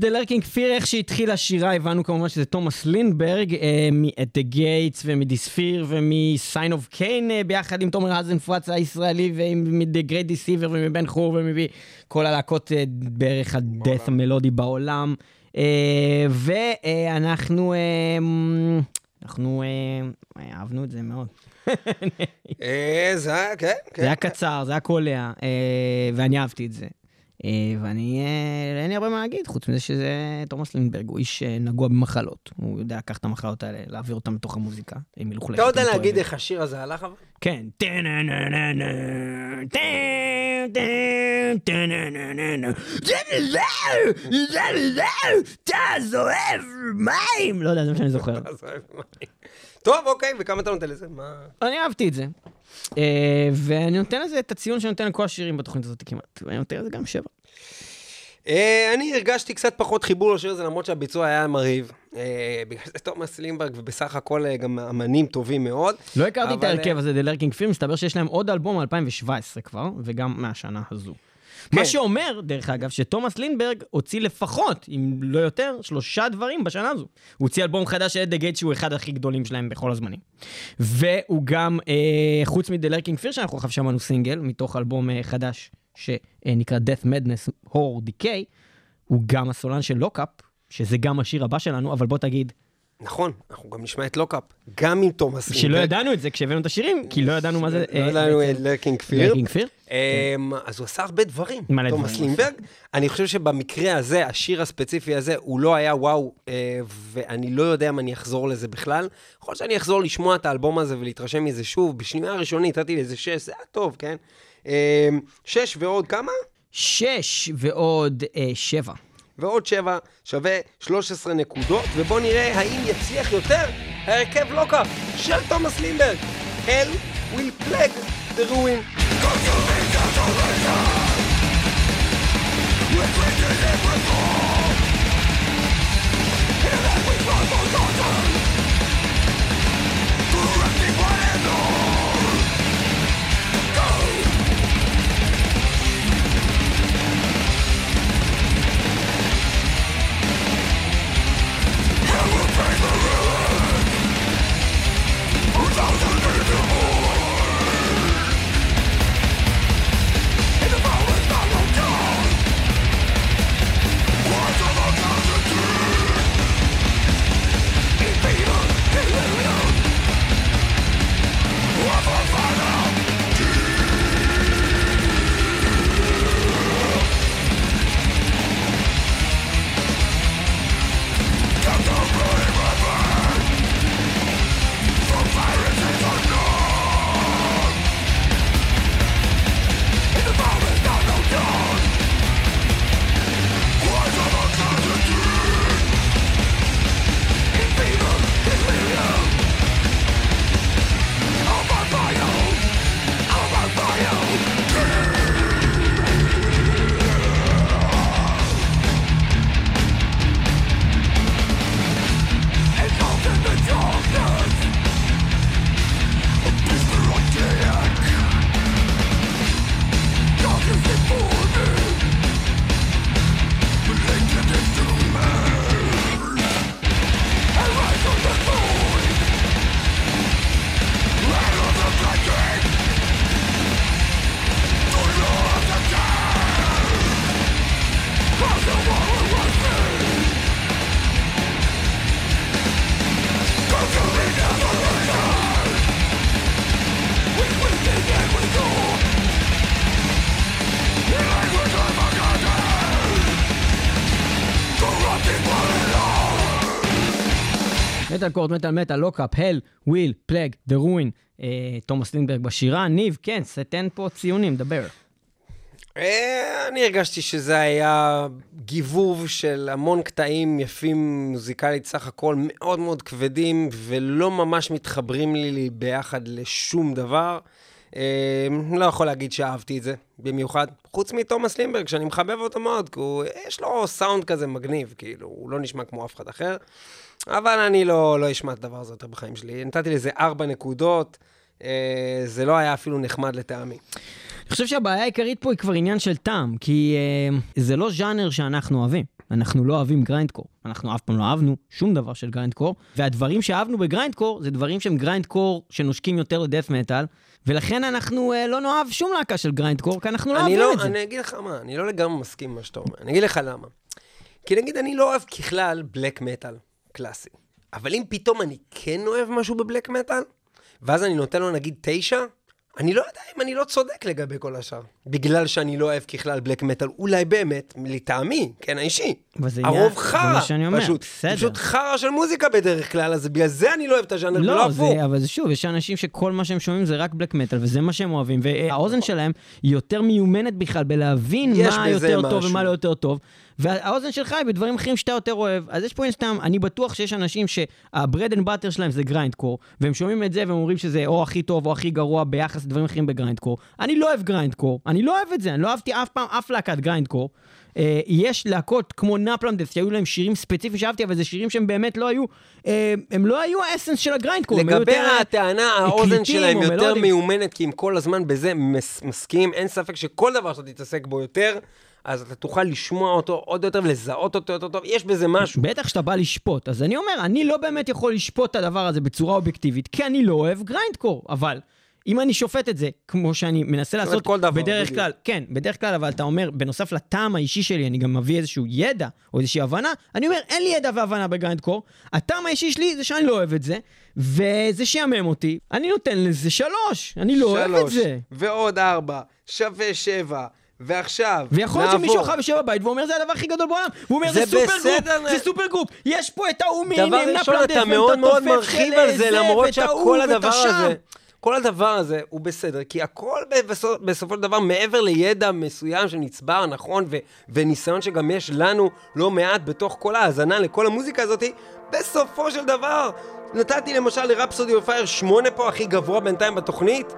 דה לרקינג פיר, איך שהתחילה השירה, הבנו כמובן שזה תומאס לינברג, אה, מ-At the Gates ומדיספיר ומ-Sign of Cain, אה, ביחד עם תומר האזנפרץ הישראלי ומ-The Great Deceiver ומבן חור ומכל הלהקות אה, בערך הדאט המלודי בעולם. אה, ואנחנו, אה, אנחנו אה, אהבנו את זה מאוד. זה היה, כן, זה כן. היה קצר, זה היה קולע, ואני אהבתי את זה. אה, ואני, אה, אין לי הרבה מה להגיד, חוץ מזה שזה תומאס לינברג, הוא איש אה, נגוע במחלות. הוא יודע לקחת את המחלות האלה, להעביר אותן לתוך המוזיקה. אתה יודע להגיד. איך השיר הזה הלך אבל? כן. אתה זועף מים! לא יודע, זה מה שאני זוכר. טוב, אוקיי, וכמה אתה נותן לזה? מה... אני אהבתי את זה. אה, ואני נותן לזה את הציון שאני נותן לכל השירים בתוכנית הזאת כמעט. ואני נותן לזה גם שבע. אה, אני הרגשתי קצת פחות חיבור לשיר הזה, למרות שהביצוע היה מרהיב. אה, בגלל זה תומאס לינברג, ובסך הכל גם אמנים טובים מאוד. לא הכרתי את ההרכב הזה, The Lurking Film, מסתבר שיש להם עוד אלבום מ-2017 כבר, וגם מהשנה הזו. כן. מה שאומר, דרך אגב, שתומאס לינברג הוציא לפחות, אם לא יותר, שלושה דברים בשנה הזו. הוא הוציא אלבום חדש של At the Gates, שהוא אחד הכי גדולים שלהם בכל הזמנים. והוא גם, אה, חוץ מ-The Lurking Fear, שאנחנו עכשיו שמענו סינגל, מתוך אלבום אה, חדש שנקרא Death Madness Horror Decay, הוא גם הסולן של Lock Up, שזה גם השיר הבא שלנו, אבל בוא תגיד, נכון, אנחנו גם נשמע את Lock Up, גם עם תומאס לינדברג. שלא ידענו את זה כשהבאנו את השירים, כי לא ידענו מה זה... לא ידענו את Lurking Fear. Lurking Fear? אמ, אז הוא עשה הרבה דברים, תומאס לינדברג. אני חושב שבמקרה הזה, השיר הספציפי הזה, הוא לא היה וואו, אה, ואני לא יודע אם אני אחזור לזה בכלל. יכול להיות שאני אחזור לשמוע את האלבום הזה ולהתרשם מזה שוב. בשנייה הראשונית נתתי לזה שש, זה היה טוב, כן? אמ, שש ועוד כמה? שש ועוד אה, שבע. ועוד שבע שווה 13 נקודות, ובואו נראה האם יצליח יותר ההרכב לוקאפ של תומאס לינברג. Hell will plague the ruin. Correcting מטאל קורט, מטאל מטאל, Lock Up, Hell Will Plague The Ruins, אה, תומאס לינדברג בשירה. ניב, כן, תן פה ציונים, דבר. אה, אני הרגשתי שזה היה גיבוב של המון קטעים יפים מוזיקלית, סך הכל מאוד מאוד כבדים, ולא ממש מתחברים לי ביחד לשום דבר. אה, לא יכול להגיד שאהבתי את זה, במיוחד. חוץ מתומאס לינדברג, שאני מחבב אותו מאוד, כי הוא, יש לו סאונד כזה מגניב, כאילו, הוא לא נשמע כמו אף אחד אחר. אבל אני לא, לא אשמע את הדבר הזה יותר בחיים שלי. נתתי לזה ארבע נקודות, זה לא היה אפילו נחמד לטעמי. אני חושב שהבעיה העיקרית פה היא כבר עניין של טעם, כי אה, זה לא ז'אנר שאנחנו אוהבים. אנחנו לא אוהבים גריינדקור. אנחנו אף פעם לא אהבנו שום דבר של גריינדקור, והדברים שאהבנו בגריינדקור זה דברים שהם גריינדקור שנושקים יותר לדף מטאל, ולכן אנחנו אה, לא נאהב שום להקה של גריינדקור, כי אנחנו לא אוהבים לא, את זה. אני אגיד לך מה, אני לא לגמרי מסכים עם מה שאתה אומר. אני אגיד לך למה. כי נגיד, אני לא אוהב ככלל בלק מטאל קלאסי. אבל אם פתאום אני כן אוהב משהו בבלק מטאל, ואז אני נותן לו נגיד תשע, אני לא יודע אם אני לא צודק לגבי כל השאר. בגלל שאני לא אוהב ככלל בלק מטאל, אולי באמת, לטעמי, כן, האישי. הרוב חרא, פשוט. בסדר. פשוט חרא של מוזיקה בדרך כלל, אז בגלל זה אני לא אוהב את הז'אנר, ולא לא, הפוך. זה, אבל זה שוב, יש אנשים שכל מה שהם שומעים זה רק בלק מטאל, וזה מה שהם אוהבים, והאוזן שלהם היא יותר מיומנת בכלל בלהבין מה יותר טוב משהו. ומה לא יותר טוב, והאוזן שלך היא בדברים אחרים שאתה יותר אוהב. אז יש פה עניין סתם, אני בטוח שיש אנשים שה bread and butter שלהם זה grindcore, והם שומעים את זה והם אומרים שזה או הכי טוב או הכי גרוע ביחס לדברים אחרים ב grindcore. אני לא אוהב grindcore, אני לא אוהב את זה, אני לא אהבתי אף פעם אף להקת grindcore. אה, יש להקות כמו Napalm Death שהיו להם שירים ספציפיים שאהבתי, אבל זה שירים שהם באמת לא היו, אה, הם לא היו ה essence של ה grindcore. הם היו לגבי יותר, אה, הטענה, האוזן שלהם יותר. מיומנת, כי אם כל הזמן בזה מס, מסכים, אין ספק שכל דבר שאתה תתעסק בו יותר, אז אתה תוכל לשמוע אותו עוד יותר ולזהות אותו יותר טוב, יש בזה משהו. בטח שאתה בא לשפוט. אז אני אומר, אני לא באמת יכול לשפוט את הדבר הזה בצורה אובייקטיבית, כי אני לא אוהב גריינדקור. אבל אם אני שופט את זה, כמו שאני מנסה לעשות כל דבר, בדרך בדיוק. כלל, כן, בדרך כלל, אבל אתה אומר, בנוסף לטעם האישי שלי, אני גם מביא איזשהו ידע או איזושהי הבנה, אני אומר, אין לי ידע והבנה בגריינדקור, הטעם האישי שלי זה שאני לא אוהב את זה, וזה שיאמם אותי, אני נותן לזה שלוש, אני לא אוהב את שלוש, זה. ועוד ארבע, שווה שבע, ועכשיו, ויכול להיות נעבור. שמישהו אחר יושב בבית ואומר זה הדבר הכי גדול בעולם. הוא אומר זה, זה סופר בסדר, גרופ, זה סופר גרופ. יש פה את ההוא דבר מנפלנדס, ראשון, אתה מאוד מאוד מרחיב על זה, למרות שכל הדבר הזה, כל הדבר הזה הוא בסדר, כי הכל בסופו, בסופו של דבר מעבר לידע מסוים שנצבר, נכון, ו, וניסיון שגם יש לנו לא מעט בתוך כל ההאזנה לכל המוזיקה הזאת, בסופו של דבר, נתתי למשל לרפסודי אוף פייר שמונה פה הכי גבוה בינתיים בתוכנית,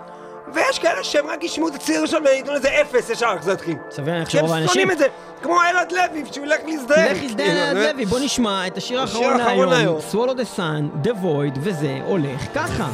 ויש כאלה שהם רק ישמעו את הציר הראשון וייתנו לזה אפס ישר, איך זה יתחיל. סביר להניח כי הם שרוב האנשים... שונאים את זה, כמו אלעד לוי, שהוא ילך להזדהן. לך הזדהן כאילו, אלעד. לוי, בוא נשמע את השיר השיר האחרון האחרון להיום, להיום. Swallow the Sun, The Void, וזה הולך ככה.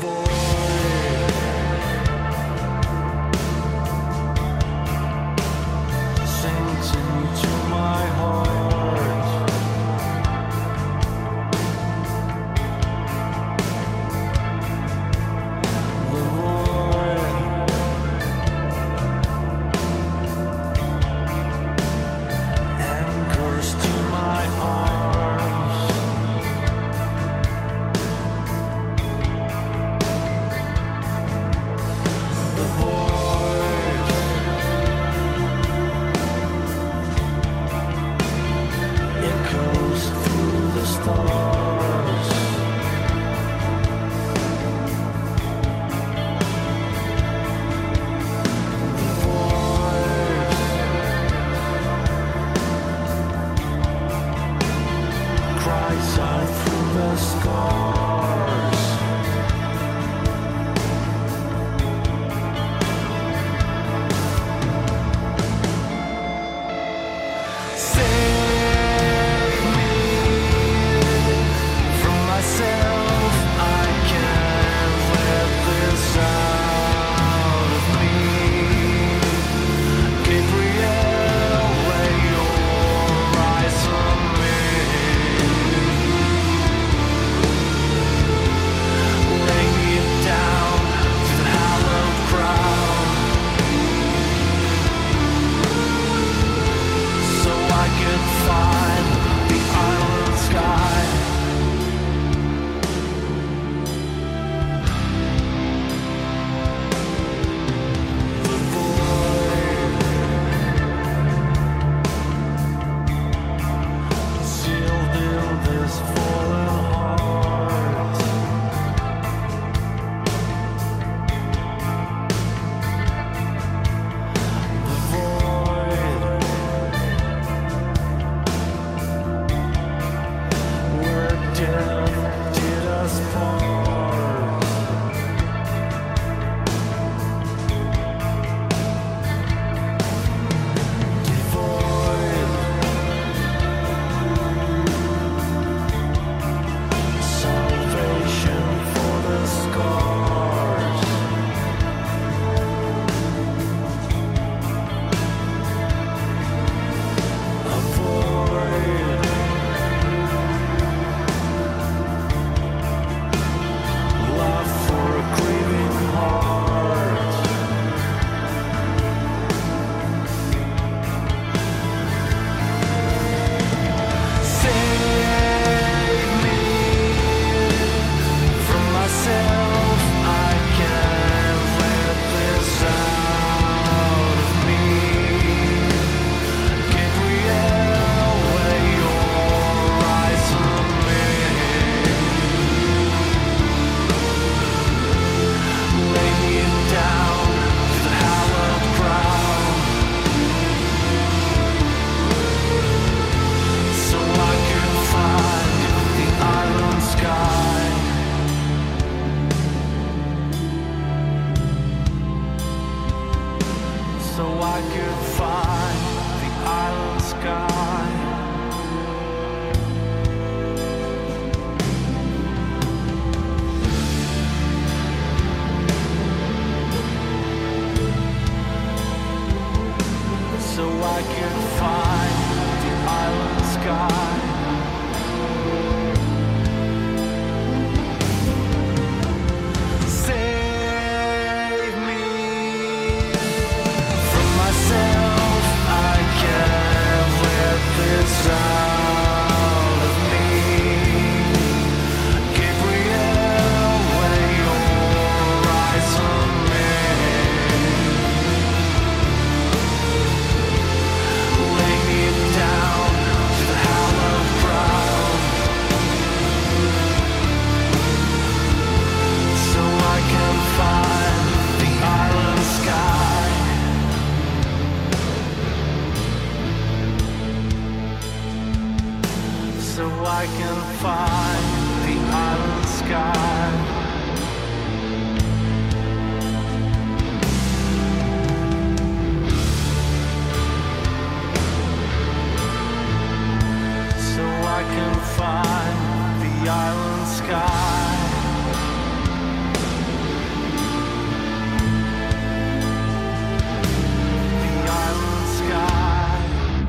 The island sky.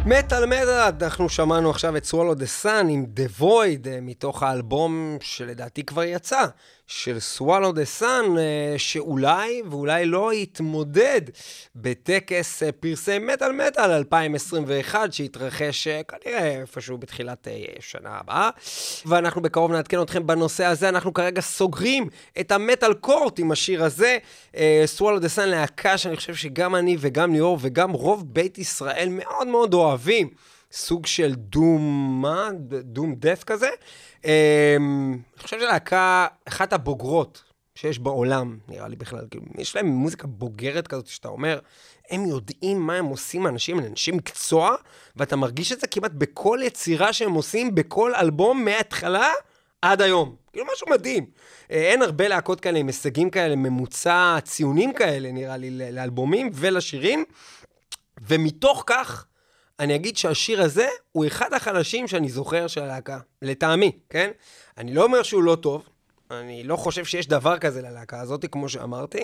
מטאל מטאל, אנחנו שמענו עכשיו את Swallow the Sun עם The Void, אה, מתוך האלבום שלדעתי כבר יצא, של Swallow the Sun, אה, שאולי ואולי לא יתמודד בטקס אה, פרסי מטאל מטאל 2021, שיתרחש אה, כנראה איפשהו בתחילת שנה הבאה. ואנחנו בקרוב נעדכן אתכם בנושא הזה, אנחנו כרגע סוגרים את המטאל קורט עם השיר הזה. Swallow the Sun להקה שאני חושב שגם אני וגם ליאור וגם רוב בית ישראל מאוד מאוד אוהבים. סוג של דום, מה? דום דף כזה. אה, אני חושב שלהקה, אחת הבוגרות שיש בעולם, נראה לי בכלל, כאילו, יש להם מוזיקה בוגרת כזאת, שאתה אומר, הם יודעים מה הם עושים, האנשים, הם אנשי מקצוע, ואתה מרגיש את זה כמעט בכל יצירה שהם עושים, בכל אלבום, מההתחלה עד היום. כאילו, משהו מדהים. אה, אין הרבה להקות כאלה עם הישגים כאלה, ממוצע ציונים כאלה, נראה לי, לאלבומים ולשירים, ומתוך כך, אני אגיד שהשיר הזה הוא אחד החלשים שאני זוכר של הלהקה, לטעמי, כן? אני לא אומר שהוא לא טוב, אני לא חושב שיש דבר כזה ללהקה הזאת, כמו שאמרתי,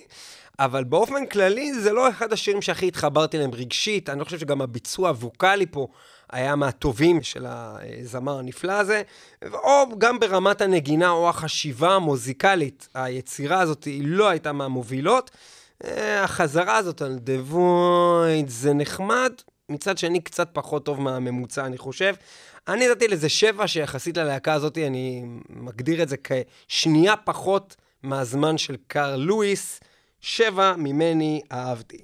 אבל באופן כללי זה לא אחד השירים שהכי התחברתי אליהם רגשית, אני לא חושב שגם הביצוע הווקאלי פה היה מהטובים של הזמר הנפלא הזה, או גם ברמת הנגינה או החשיבה המוזיקלית, היצירה הזאת היא לא הייתה מהמובילות. אה, החזרה הזאת על The Void זה נחמד, מצד שני קצת פחות טוב מהממוצע, אני חושב. אני נתתי לזה שבע, שיחסית ללהקה הזאת, אני מגדיר את זה כשנייה פחות מהזמן של קארל לואיס. שבע ממני אהבתי.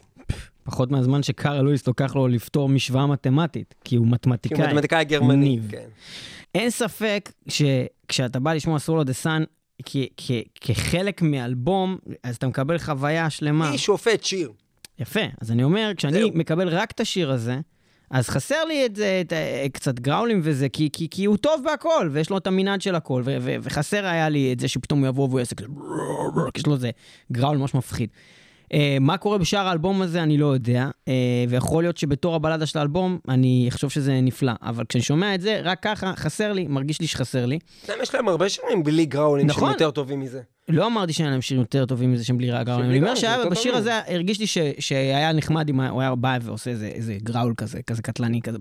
פחות מהזמן שקארל לואיס לוקח לו לפתור משוואה מתמטית, כי הוא כי מתמטיקאי. הוא מתמטיקאי גרמני. ניב. כן. אין ספק שכשאתה בא לשמוע סולו דה סאן כחלק מאלבום, אז אתה מקבל חוויה שלמה. היא שופט שיר. יפה. אז אני אומר, כשאני. מקבל רק את השיר הזה, אז חסר לי את זה, את, ה- קצת גראולים וזה, כי, כי, כי הוא טוב בהכל, ויש לו את המנעד של הכל, ו, ו, וחסר היה לי את זה שפתאום הוא יבוא והוא יעשה כזה, יש לו איזה גראול ממש מפחיד. Uh, מה קורה בשאר האלבום הזה, אני לא יודע, uh, ויכול להיות שבתור הבלדה של האלבום, אני אחשוב שזה נפלא, אבל כשאני שומע את זה, רק ככה, חסר לי, מרגיש לי שחסר לי. יש להם הרבה שירים בלי גראולים שהם נכון. יותר טובים מזה. לא אמרתי שאין להם שירים יותר טובים מזה שהם בלי גראולים. אני אומר שבשיר. הזה הרגיש לי ש- שהיה נחמד אם הוא היה בא ועושה איזה- איזה גראול כזה, כזה קטלני כזה,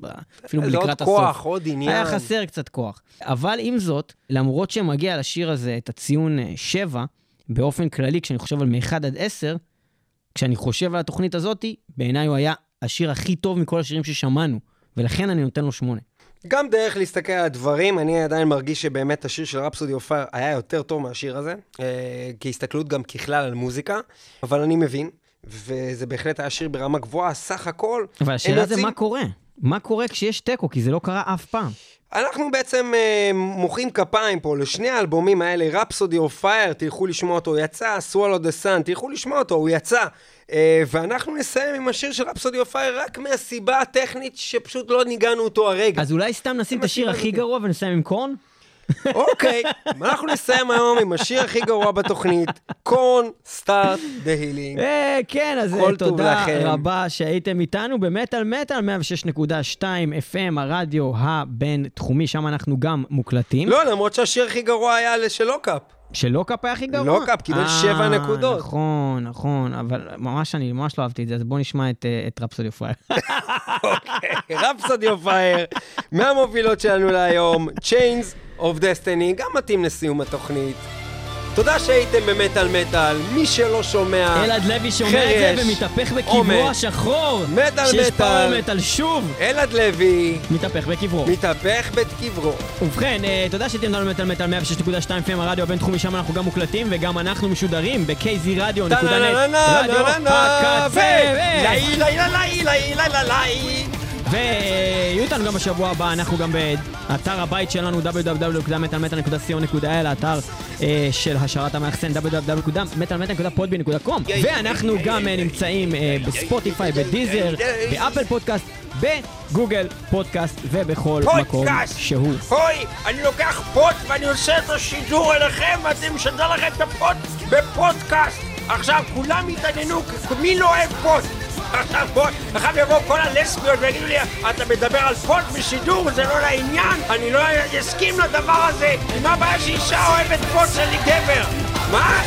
אפילו עוד לקראת הסוף. כוח, עוד עניין. היה חסר קצת כוח. אבל עם זאת, למרות שמגיע לשיר הזה את הציון 7, באופן כללי, כשאני חושב על מ-1 עד 10, כשאני חושב על התוכנית הזאתי, בעיניי הוא היה השיר הכי טוב מכל השירים ששמענו, ולכן אני נותן לו 8. גם דרך להסתכל על הדברים, אני עדיין מרגיש שבאמת השיר של Rhapsody of Fire היה יותר טוב מהשיר הזה, אה, כהסתכלות גם ככלל על מוזיקה, אבל אני מבין, וזה בהחלט היה שיר ברמה גבוהה, סך הכל. אבל השאלה זה מה קורה? מה קורה כשיש תיקו? כי זה לא קרה אף פעם. אנחנו בעצם אה, מוחאים כפיים פה לשני האלבומים האלה, Rhapsody of Fire, תלכו לשמוע אותו, הוא יצא, Swallow the Sun, תלכו לשמוע אותו, הוא יצא. אה, ואנחנו נסיים עם השיר של Rhapsody of Fire רק מהסיבה הטכנית שפשוט לא ניגנו אותו הרגע. אז אולי סתם נשים את השיר הכי? גרוע ונסיים עם Korn? אוקיי, אנחנו נסיים היום עם השיר הכי גרוע בתוכנית, Korn Start the Healing. אה, כן, אז אה, תודה. רבה שהייתם איתנו במטאל מטאל 106.2 FM, הרדיו הבין-תחומי, שם אנחנו גם מוקלטים. לא, למרות שהשיר הכי גרוע היה של Lock Up. ש Lock Up היה הכי גרוע? Lock Up קיבל שבע נקודות. אה, נכון, נכון, אבל ממש אני ממש לא אהבתי את זה, אז בואו נשמע את, אה, את Rhapsody of Fire. Rhapsody of Fire, מהמובילות שלנו להיום, Chains of Destiny, גם מתאים לסיום התוכנית. תודה שהייתם במטאל מטאל, מי שלא שומע, אלעד לוי שומע את חרש, זה ומתהפך בקברו. השחור. מטאל שיש מטאל. power metal שוב, אלעד לוי, מתהפך בקברו. מתהפך בקברו. ובכן, אה, תודה שהייתם איתנו במטאל מטאל 106.2 FM הרדיו הבינתחומי, שם אנחנו גם מוקלטים וגם אנחנו משודרים ב-KZ רדיו, נקודה נט, רדיו הקצה. ו- לי, לי, לי, לי, לי, לי, לי. ויהיו איתנו גם בשבוע הבא, אנחנו גם באתר הבית שלנו www.מטאלמטאל.co.il, האתר אה, של השארת המאחסן www.מטאלמטאל.podby.com ואנחנו גם אה, נמצאים אה, בספוטיפיי, בדיזר, ב Apple Podcast, ב Google Podcast ובכל מקום פודקאסט. שהוא. אוי, אני לוקח foot ואני עושה את השידור אליכם ואני משדר לכם את ה foot בפודקאסט. עכשיו, כולם יתעניינו, מי לא אוהב foot? עכשיו בוא, עכשיו יבואו כל הלסביות ויגידו לי, אתה מדבר על foot בשידור, זה לא לעניין, אני לא אסכים לדבר הזה. מה הבעיה שאישה אוהבת foot של גבר? מה?